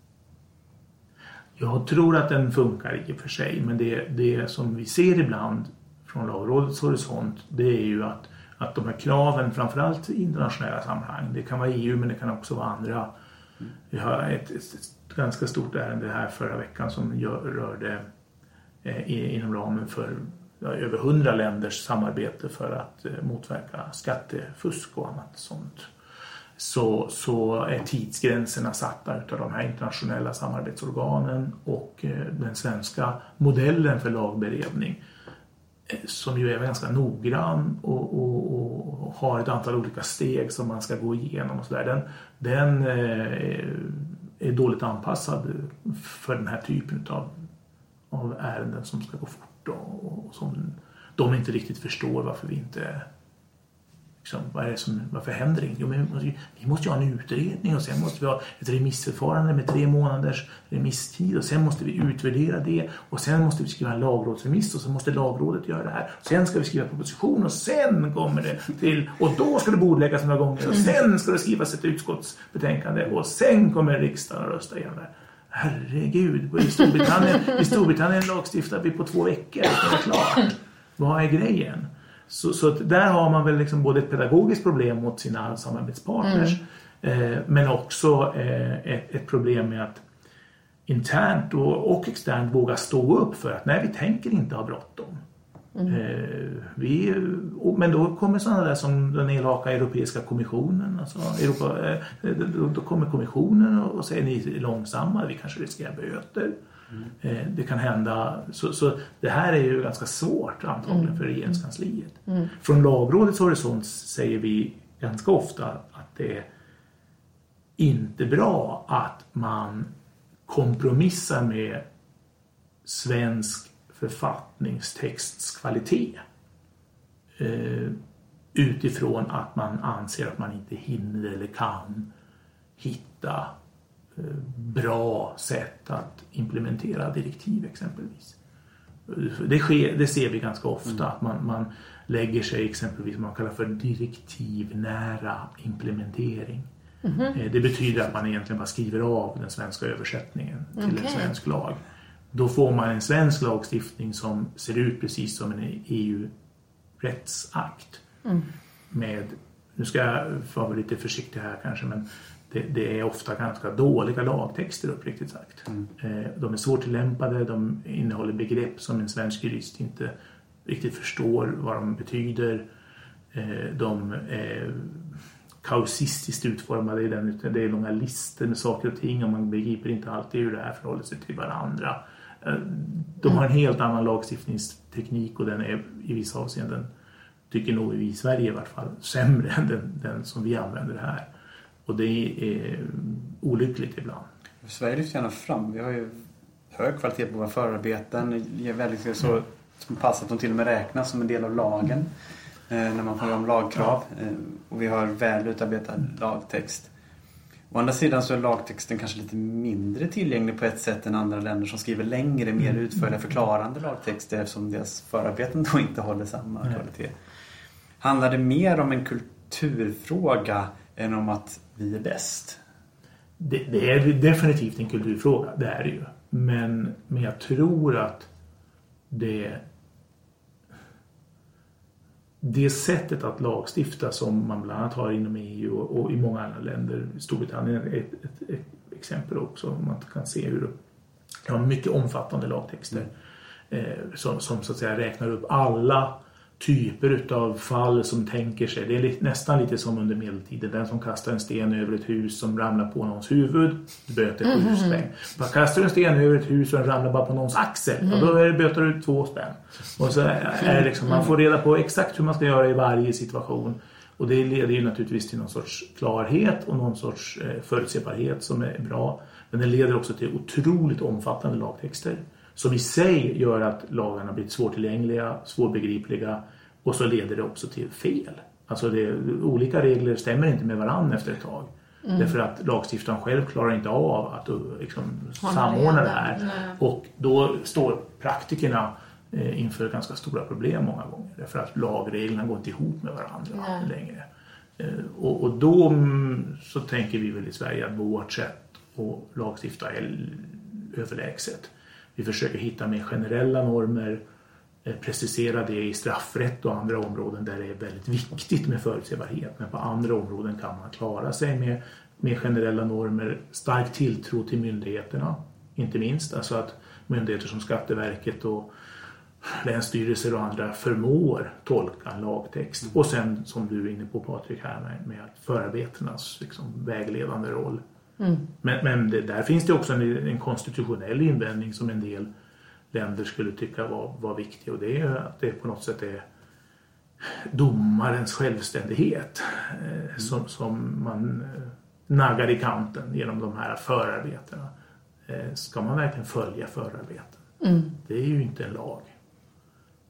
[SPEAKER 4] Jag tror att den funkar i och för sig, men det, det som vi ser ibland från lagrådets horisont, det är ju att, att de här kraven, framförallt i internationella sammanhang, det kan vara EU men det kan också vara andra. Vi har ett, ett, ett ganska stort ärende här förra veckan som gör, rörde eh, inom ramen för ja, över hundra länders samarbete för att eh, motverka skattefusk och annat sånt så, så är tidsgränserna satta av de här internationella samarbetsorganen och eh, den svenska modellen för lagberedning eh, som ju är ganska noggrann och, och, och har ett antal olika steg som man ska gå igenom och så där. Den, den eh, är dåligt anpassad för den här typen av, av ärenden som ska gå fort och, och som de inte riktigt förstår varför vi inte Liksom, vad är det som, varför händer det inget? Jo, men vi, måste ju, vi måste ha en utredning och sen måste vi ha ett remissförfarande med tre månaders remisstid och sen måste vi utvärdera det och sen måste vi skriva en lagrådsremiss och så måste lagrådet göra det här. Sen ska vi skriva proposition och sen kommer det till och då ska det bordläggas några gånger och sen ska det skrivas ett utskottsbetänkande och sen kommer riksdagen att rösta igenom det. Herregud, i Storbritannien, i Storbritannien lagstiftar vi på två veckor. Det är klart. Vad är grejen? Så, så där har man väl liksom både ett pedagogiskt problem mot sina samarbetspartners mm. eh, men också eh, ett, ett, problem med att internt och, och externt våga stå upp för att nej, vi tänker inte ha bråttom. Mm. Eh, vi, men då kommer sådana där som den elaka Europeiska kommissionen. Alltså Europa, eh, då, då, kommer kommissionen och, och säger ni är långsamma, vi kanske riskerar böter. Mm. Det kan hända. Så, så, det här är ju ganska svårt antagligen för regeringskansliet. Mm. Från lagrådets horisont säger vi ganska ofta att det är inte bra att man kompromissar med svensk författningstexts kvalitet. Eh, utifrån att man anser att man inte hinner eller kan hitta bra sätt att implementera direktiv exempelvis. Det, sker, det ser vi ganska ofta mm. att man, man lägger sig exempelvis vad man kallar för direktivnära implementering. Mm. Det betyder att man egentligen bara skriver av den svenska översättningen till okay. en svensk lag. Då får man en svensk lagstiftning som ser ut precis som en EU-rättsakt. Mm. Med, nu ska jag vara lite försiktig här kanske, men det, det, är ofta ganska dåliga lagtexter uppriktigt sagt. Mm. Eh, de är svårtillämpade, de innehåller begrepp som en svensk jurist inte riktigt förstår vad de betyder. Eh, de är kausistiskt utformade i den, det är långa listor med saker och ting och man begriper inte alltid hur det här förhåller sig till varandra. Eh, de har en helt annan lagstiftningsteknik och den är i vissa avseenden, tycker nog vi i Sverige i vart fall, sämre än den, den som vi använder här. Och det är olyckligt ibland.
[SPEAKER 5] Sverige lyfter gärna fram. Vi har ju hög kvalitet på våra förarbeten. Väldigt så som pass att de till och med räknas som en del av lagen. Eh, när man får om lagkrav. Eh, och vi har väl utarbetad lagtext. Å andra sidan så är lagtexten kanske lite mindre tillgänglig på ett sätt än andra länder som skriver längre, mer mm. utförliga förklarande lagtexter eftersom deras förarbeten då inte håller samma kvalitet. Handlar det mer om en kulturfråga än om att vi är bäst?
[SPEAKER 4] Det, det, är definitivt en kulturfråga, det är det ju. Men, men jag tror att det det sättet att lagstifta som man bland annat har inom EU och, och i många andra länder, Storbritannien är ett, ett, ett, exempel också, man kan se hur de har mycket omfattande lagtexter mm. eh, som, som så att säga räknar upp alla typer utav fall som tänker sig. Det är nästan lite som under medeltiden. Den som kastar en sten över ett hus som ramlar på någons huvud, böter sju mm. spänn. Man kastar en sten över ett hus och den ramlar bara på någons axel, mm. och då är det böter ut två spänn. Och så är det liksom, man får reda på exakt hur man ska göra i varje situation. Och det leder ju naturligtvis till någon sorts klarhet och någon sorts eh, förutsebarhet som är bra. Men det leder också till otroligt omfattande lagtexter som i sig gör att lagarna blir svårtillgängliga, svårbegripliga och så leder det också till fel. Alltså det, olika regler stämmer inte med varandra efter ett tag. Mm. Därför att lagstiftaren själv klarar inte av att liksom, samordna det här. Nej. Och då står praktikerna eh, inför ganska stora problem många gånger. Därför att lagreglerna går inte ihop med varandra Nej. längre. Eh, och, och, då mm, så tänker vi väl i Sverige att vårt sätt att lagstifta är överlägset. Vi försöker hitta mer generella normer, eh, precisera det i straffrätt och andra områden där det är väldigt viktigt med förutsebarhet. Men på andra områden kan man klara sig med mer generella normer, stark tilltro till myndigheterna, inte minst. Alltså att myndigheter som Skatteverket och länsstyrelser och andra förmår tolka en lagtext. Och sen som du är inne på Patrik här med, med förarbetenas liksom, vägledande roll. Mm. Men, men det, där finns det också en, en, konstitutionell invändning som en del länder skulle tycka var, var viktig och det är att det på något sätt är domarens självständighet eh, mm. som, som man eh, naggar i kanten genom de här förarbetena. Eh, ska man verkligen följa förarbeten? Det är ju inte en lag.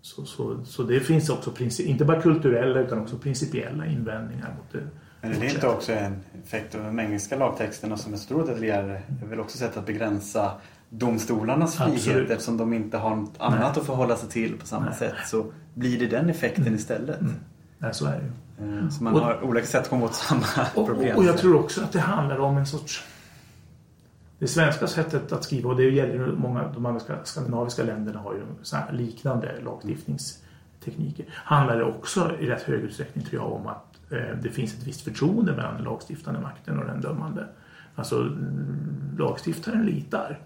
[SPEAKER 4] Så, så, så det finns också, inte bara kulturella utan också principiella invändningar mot det.
[SPEAKER 5] Men är det inte också en effekt av de engelska lagtexterna som är så detaljerade? Det är väl också sätt att begränsa domstolarnas frihet
[SPEAKER 4] Absolut.
[SPEAKER 5] eftersom de inte har något annat att förhålla sig till på samma
[SPEAKER 4] Nej.
[SPEAKER 5] sätt. Så blir det den effekten istället.
[SPEAKER 4] Nej, så är det ju.
[SPEAKER 5] Eh, Så man
[SPEAKER 4] Och-
[SPEAKER 5] har olika sätt att komma åt samma
[SPEAKER 4] Och,
[SPEAKER 5] problem.
[SPEAKER 4] och, jag tror också att det handlar om en sorts... Det svenska sättet att skriva, och det gäller ju många, de andra ska- skandinaviska länderna har ju liknande lagstiftningstekniker. Handlar det också i rätt hög utsträckning tror jag om att Eh, det finns ett visst förtroende mellan den lagstiftande makten och den dömande. Alltså mm, lagstiftaren litar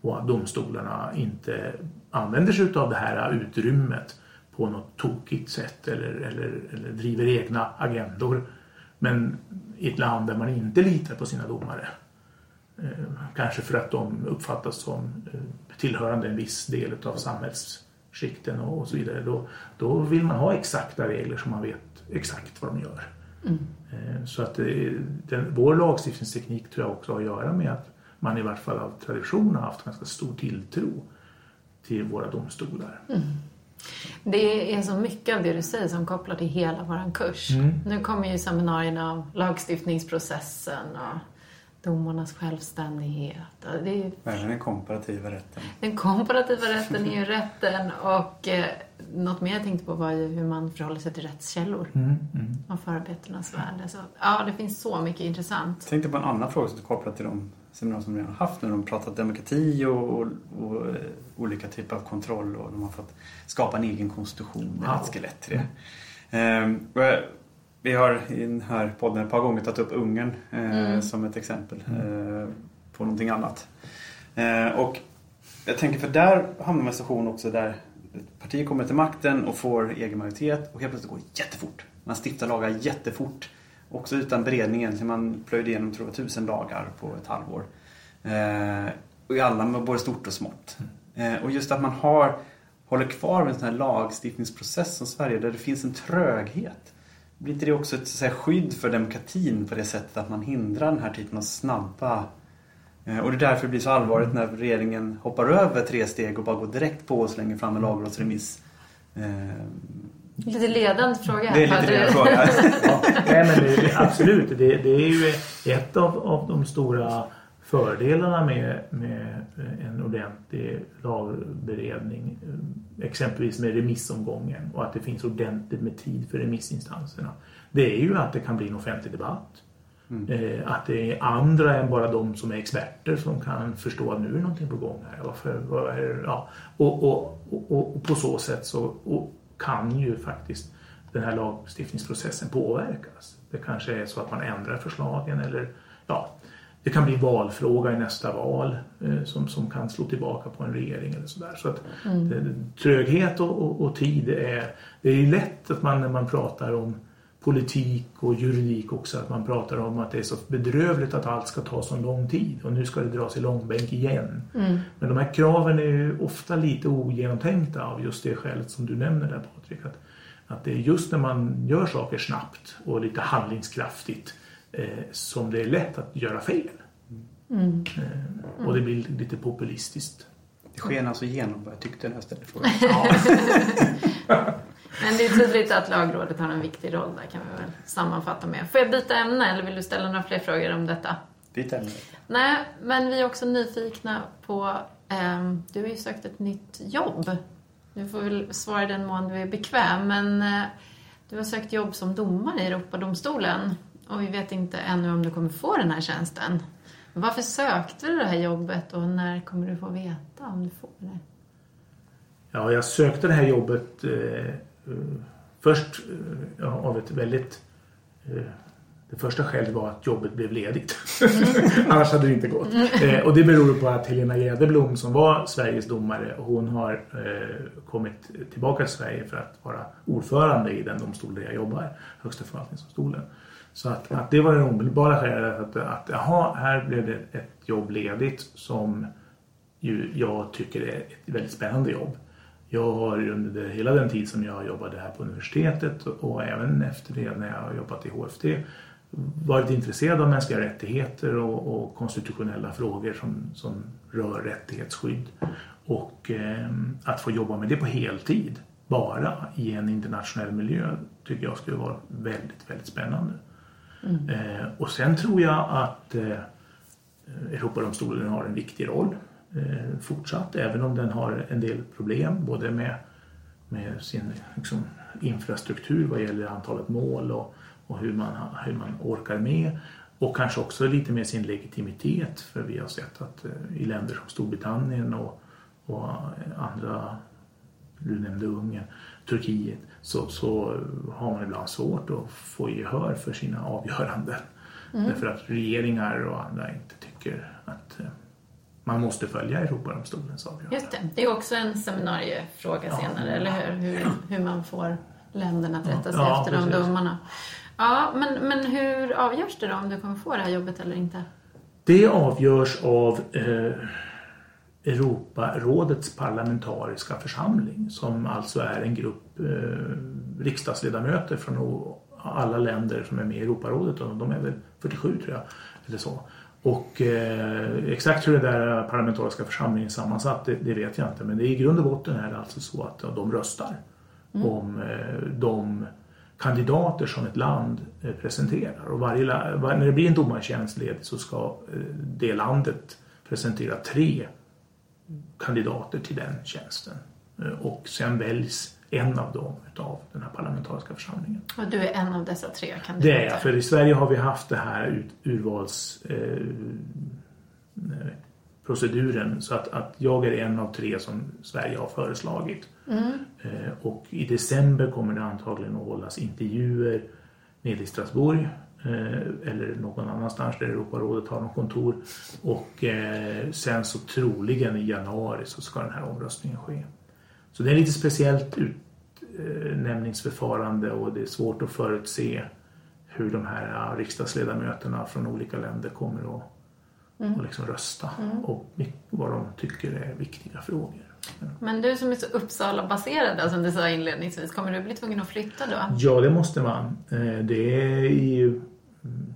[SPEAKER 4] på att domstolarna inte använder sig av det här utrymmet på något tokigt sätt eller, eller, eller driver egna agendor. Men i ett land där man inte litar på sina domare, eh, kanske för att de uppfattas som eh, tillhörande en viss del av samhällsskikten och, så vidare, då, då vill man ha exakta regler som man vet exakt vad de gör. Eh, Så att den, vår lagstiftningsteknik tror jag också har att göra med att man i vart fall av tradition har haft ganska stor tilltro till våra domstolar.
[SPEAKER 3] Det är så mycket av det du säger som kopplar till hela vår kurs. Nu kommer ju seminarierna om lagstiftningsprocessen och domarnas självständighet. Det är ju,
[SPEAKER 5] Även den komparativa rätten.
[SPEAKER 3] den komparativa rätten är ju rätten och eh, något mer jag tänkte på var ju hur man förhåller sig till rättskällor och förarbetenas värde. Så, ja, det finns så mycket intressant.
[SPEAKER 5] Jag tänkte på en annan fråga som är kopplad till de seminarier som vi redan haft när de pratat demokrati och, och, och eh, olika typer av kontroll och de har fått skapa en egen konstitution
[SPEAKER 4] Wow.
[SPEAKER 5] ett skelett till det. Ehm, och jag- vi har i den här podden ett par gånger tagit upp Ungern eh, som ett exempel eh, på någonting annat. Eh, och jag tänker för där hamnar man i en situation också där ett parti kommer till makten och får egen majoritet och helt plötsligt går det jättefort. Man stiftar lagar jättefort. Också utan beredning egentligen. Man plöjde igenom tror jag, tusen lagar på ett halvår. Eh, och i alla både stort och smått. Eh, och just att man har, håller kvar med en sån här lagstiftningsprocess som Sverige där det finns en tröghet. Blir inte det också ett så här, skydd för demokratin på det sättet att man hindrar den här typen av snabba och det är därför det blir så allvarligt när regeringen hoppar över tre steg och bara går direkt på och slänger fram en lagrådsremiss. Eh,
[SPEAKER 3] Lite ledande fråga.
[SPEAKER 5] Det är lite
[SPEAKER 3] du-
[SPEAKER 5] frågar. (laughs)
[SPEAKER 4] Ja, nej, men det, absolut, det, det är ju ett av, av de stora fördelarna med, med en ordentlig lagberedning. eh, Exempelvis med remissomgången och att det finns ordentligt med tid för remissinstanserna. Det är ju att det kan bli en offentlig debatt. Eh, att det är andra än bara de som är experter som kan förstå att nu är någonting på gång här. Varför, det? ja. och, och, och, och på så sätt så och kan ju faktiskt den här lagstiftningsprocessen påverkas. Det kanske är så att man ändrar förslagen eller ja, det kan bli valfråga i nästa val eh, som, som kan slå tillbaka på en regering eller sådär. Så att det, tröghet och, och, och tid är, det är lätt att man när man pratar om politik och juridik också att man pratar om att det är så bedrövligt att allt ska ta så lång tid och nu ska det dras i långbänk igen. Men de här kraven är ju ofta lite ogenomtänkta av just det skälet som du nämner där Patrik. Att, att det är just när man gör saker snabbt och lite handlingskraftigt eh, som det är lätt att göra fel. Eh, och det blir lite populistiskt.
[SPEAKER 5] Det sken alltså igenom vad jag tyckte när jag ställde frågan. (laughs) (laughs)
[SPEAKER 3] Men det är tydligt att lagrådet har en viktig roll där kan vi väl sammanfatta med. Får jag byta ämne eller vill du ställa några fler frågor om detta?
[SPEAKER 5] Byt ämne.
[SPEAKER 3] Nej, men vi är också nyfikna på... ehm, du har ju sökt ett nytt jobb. Du får väl svara i den mån du är bekväm, men eh, du har sökt jobb som domare i Europadomstolen och vi vet inte ännu om du kommer få den här tjänsten. Varför sökte du det här jobbet och när kommer du få veta om du får det?
[SPEAKER 4] Ja, jag sökte det här jobbet eh, eh, först eh, av ett väldigt... Eh, det första skälet var att jobbet blev ledigt. (laughs) Annars hade det inte gått. Eh, och det beror på att Helena Jäderblom som var Sveriges domare, hon har eh, kommit tillbaka till Sverige för att vara ordförande i den domstol där jag jobbar, Högsta förvaltningsdomstolen. Så att, att det var det omedelbara skälet att, att jaha, här blev det ett jobb ledigt som ju jag tycker är ett väldigt spännande jobb. Jag har under hela den tid som jag jobbade här på universitetet och även efter det när jag har jobbat i HFT varit intresserad av mänskliga rättigheter och, och konstitutionella frågor som, som rör rättighetsskydd. Och eh, att få jobba med det på heltid, bara i en internationell miljö, tycker jag skulle vara väldigt, väldigt spännande. Eh, och sen tror jag att eh, Europadomstolen har en viktig roll fortsatt, även om den har en del problem, både med, med sin liksom, infrastruktur vad gäller antalet mål och, och hur, man, hur man orkar med. Och kanske också lite med sin legitimitet, för vi har sett att eh, i länder som Storbritannien och, och andra, du nämnde Ungern, Turkiet, så, så har man ibland svårt att få gehör för sina avgöranden. Därför att regeringar och andra inte tycker att eh, man måste följa Europadomstolens avgörande.
[SPEAKER 3] Just det, det är också en seminariefråga
[SPEAKER 4] Ja.
[SPEAKER 3] senare, eller hur? hur? Hur man får länderna att rätta sig
[SPEAKER 4] Ja,
[SPEAKER 3] efter de
[SPEAKER 4] precis.
[SPEAKER 3] domarna. Ja, men, men hur avgörs det då om du kommer få det här jobbet eller inte?
[SPEAKER 4] Det avgörs av eh, Europarådets parlamentariska församling som alltså är en grupp eh, riksdagsledamöter från alla länder som är med i Europarådet och de är väl 47 tror jag. Eller så. Och eh, exakt hur den där parlamentariska församlingen är sammansatt det, det vet jag inte men det är i grund och botten är det alltså så att ja, de röstar om eh, de kandidater som ett land eh, presenterar. Och varje, var, när det blir en domartjänst ledig så ska eh, det landet presentera tre kandidater till den tjänsten. Eh, Och sen väljs en av dem utav den här parlamentariska församlingen.
[SPEAKER 3] Och du är en av dessa tre kandidater?
[SPEAKER 4] Det är jag, för i Sverige har vi haft det här ut, urvals eh, eh, proceduren så att, att jag är en av tre som Sverige har föreslagit. Eh, och i december kommer det antagligen att hållas intervjuer nere i Strasbourg eh, eller någon annanstans där Europarådet har något kontor. Och eh, sen så troligen i januari så ska den här omröstningen ske. Så det är lite speciellt utnämningsförfarande och det är svårt att förutse hur de här ja, riksdagsledamöterna från olika länder kommer att och liksom rösta och vad de tycker är viktiga frågor.
[SPEAKER 3] Men du som är så Uppsala-baserad som du sa inledningsvis, kommer du bli tvungen att flytta då?
[SPEAKER 4] Ja, det måste man. Eh, Det är ju,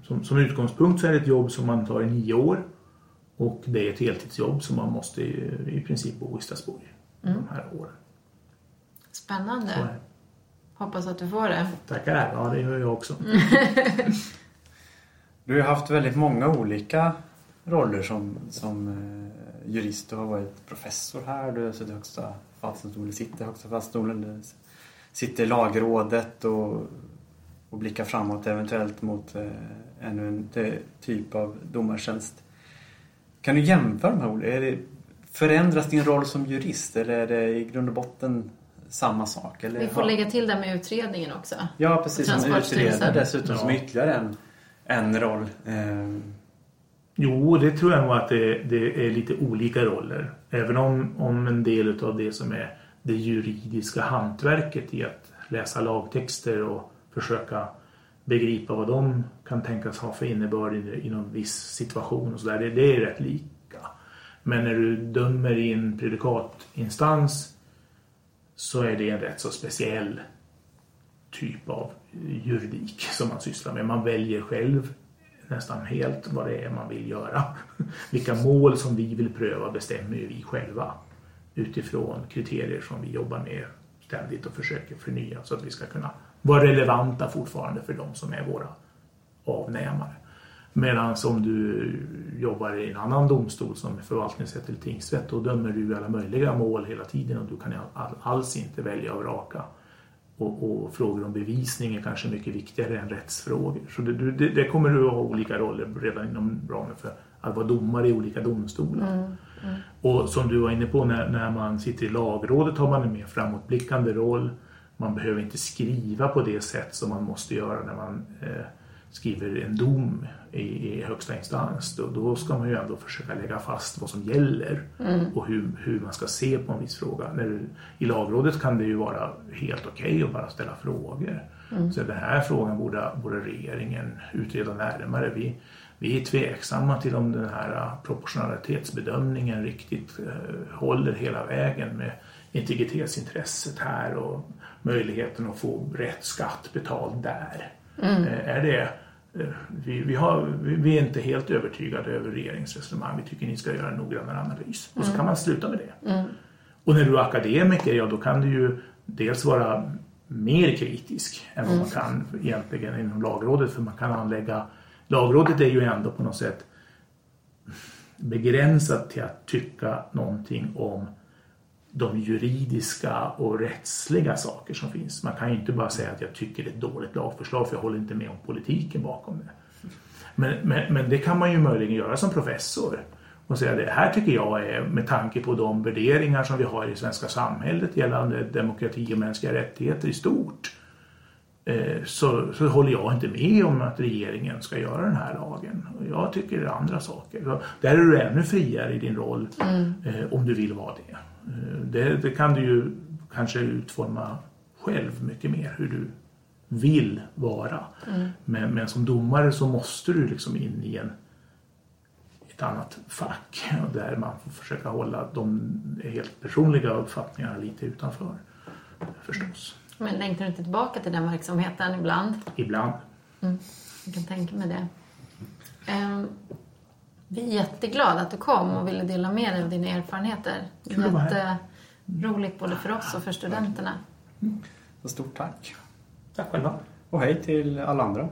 [SPEAKER 4] som, som utgångspunkt så är det ett jobb som man tar i nio år och det är ett heltidsjobb som man måste i, i princip bo i Strasbourg de här åren.
[SPEAKER 3] Spännande. Hoppas att du får det.
[SPEAKER 4] Tackar, ja det gör jag också. (laughs)
[SPEAKER 5] Du har haft väldigt många olika roller som, som eh, jurist. Du har varit professor här, du har suttit i Högsta förvaltningsdomstolen, sitter i Högsta förvaltningsdomstolen, sitter i lagrådet och, och blickar framåt eventuellt mot eh, ännu en eh, typ av domartjänst. Kan du jämföra de här olika? Är det, förändras din roll som jurist eller är det i grund och botten samma sak? Eller,
[SPEAKER 3] Vi får lägga till det med utredningen också.
[SPEAKER 5] Ja, precis. Som utredare dessutom som
[SPEAKER 4] Ja.
[SPEAKER 5] ytterligare en, en roll. Eh,
[SPEAKER 4] Jo, det tror jag nog att det, det är lite olika roller. Även om, om en del av det som är det juridiska hantverket i att läsa lagtexter och försöka begripa vad de kan tänkas ha för innebörd i, i någon viss situation och så där, det, det är rätt lika. Men när du dömer i en predikatinstans så är det en rätt så speciell typ av juridik som man sysslar med. Man väljer själv nästan helt vad det är man vill göra. (laughs) Vilka mål som vi vill pröva bestämmer ju vi själva utifrån kriterier som vi jobbar med ständigt och försöker förnya så att vi ska kunna vara relevanta fortfarande för de som är våra avnämare. Medan om du jobbar i en annan domstol som är förvaltningsrätt eller tingsrätt då dömer du alla möjliga mål hela tiden och du kan all, alls inte välja och vraka. Och, och frågor om bevisning är kanske mycket viktigare än rättsfrågor. Så det, det, det kommer du att ha olika roller redan inom ramen för att vara domare i olika domstolar. Och som du var inne på, när, när man sitter i lagrådet har man en mer framåtblickande roll. Man behöver inte skriva på det sätt som man måste göra när man eh, skriver en dom i, i högsta instans. Då, då ska man ju ändå försöka lägga fast vad som gäller och hur, hur man ska se på en viss fråga. När I lagrådet kan det ju vara helt okej att bara ställa frågor. Så den här frågan borde, borde regeringen utreda närmare. Vi, vi är tveksamma till om den här proportionalitetsbedömningen riktigt eh, håller hela vägen med integritetsintresset här och möjligheten att få rätt skatt betald där. Eh, är det eh, vi, vi, har, vi, är inte helt övertygade över regeringens resonemang. Vi tycker ni ska göra en noggrannare analys. Och så kan man sluta med det. Och när du är akademiker, ja då kan du ju dels vara mer kritisk än vad man kan egentligen inom lagrådet. För man kan anlägga... Lagrådet är ju ändå på något sätt begränsat till att tycka någonting om de juridiska och rättsliga saker som finns. Man kan ju inte bara säga att jag tycker det är ett dåligt lagförslag för jag håller inte med om politiken bakom det. Men, men, men det kan man ju möjligen göra som professor och säga det här tycker jag är med tanke på de värderingar som vi har i det svenska samhället gällande demokrati och mänskliga rättigheter i stort eh, så, så håller jag inte med om att regeringen ska göra den här lagen. Jag tycker det är andra saker. Så där är du ännu friare i din roll eh, om du vill vara det. Eh, det. Det kan du ju kanske utforma själv mycket mer hur du vill vara. Men, men som domare så måste du liksom in i en, ett annat fack (laughs) där man får försöka hålla de helt personliga uppfattningarna lite utanför förstås.
[SPEAKER 3] Men längtar du inte tillbaka till den verksamheten ibland?
[SPEAKER 4] Ibland.
[SPEAKER 3] Jag kan tänka mig det. Ehm, vi är jätteglada att du kom och ville dela med dig av dina erfarenheter. Jätteroligt både för oss och för studenterna.
[SPEAKER 5] Så stort tack.
[SPEAKER 4] Tack själva.
[SPEAKER 5] Och hej till alla andra.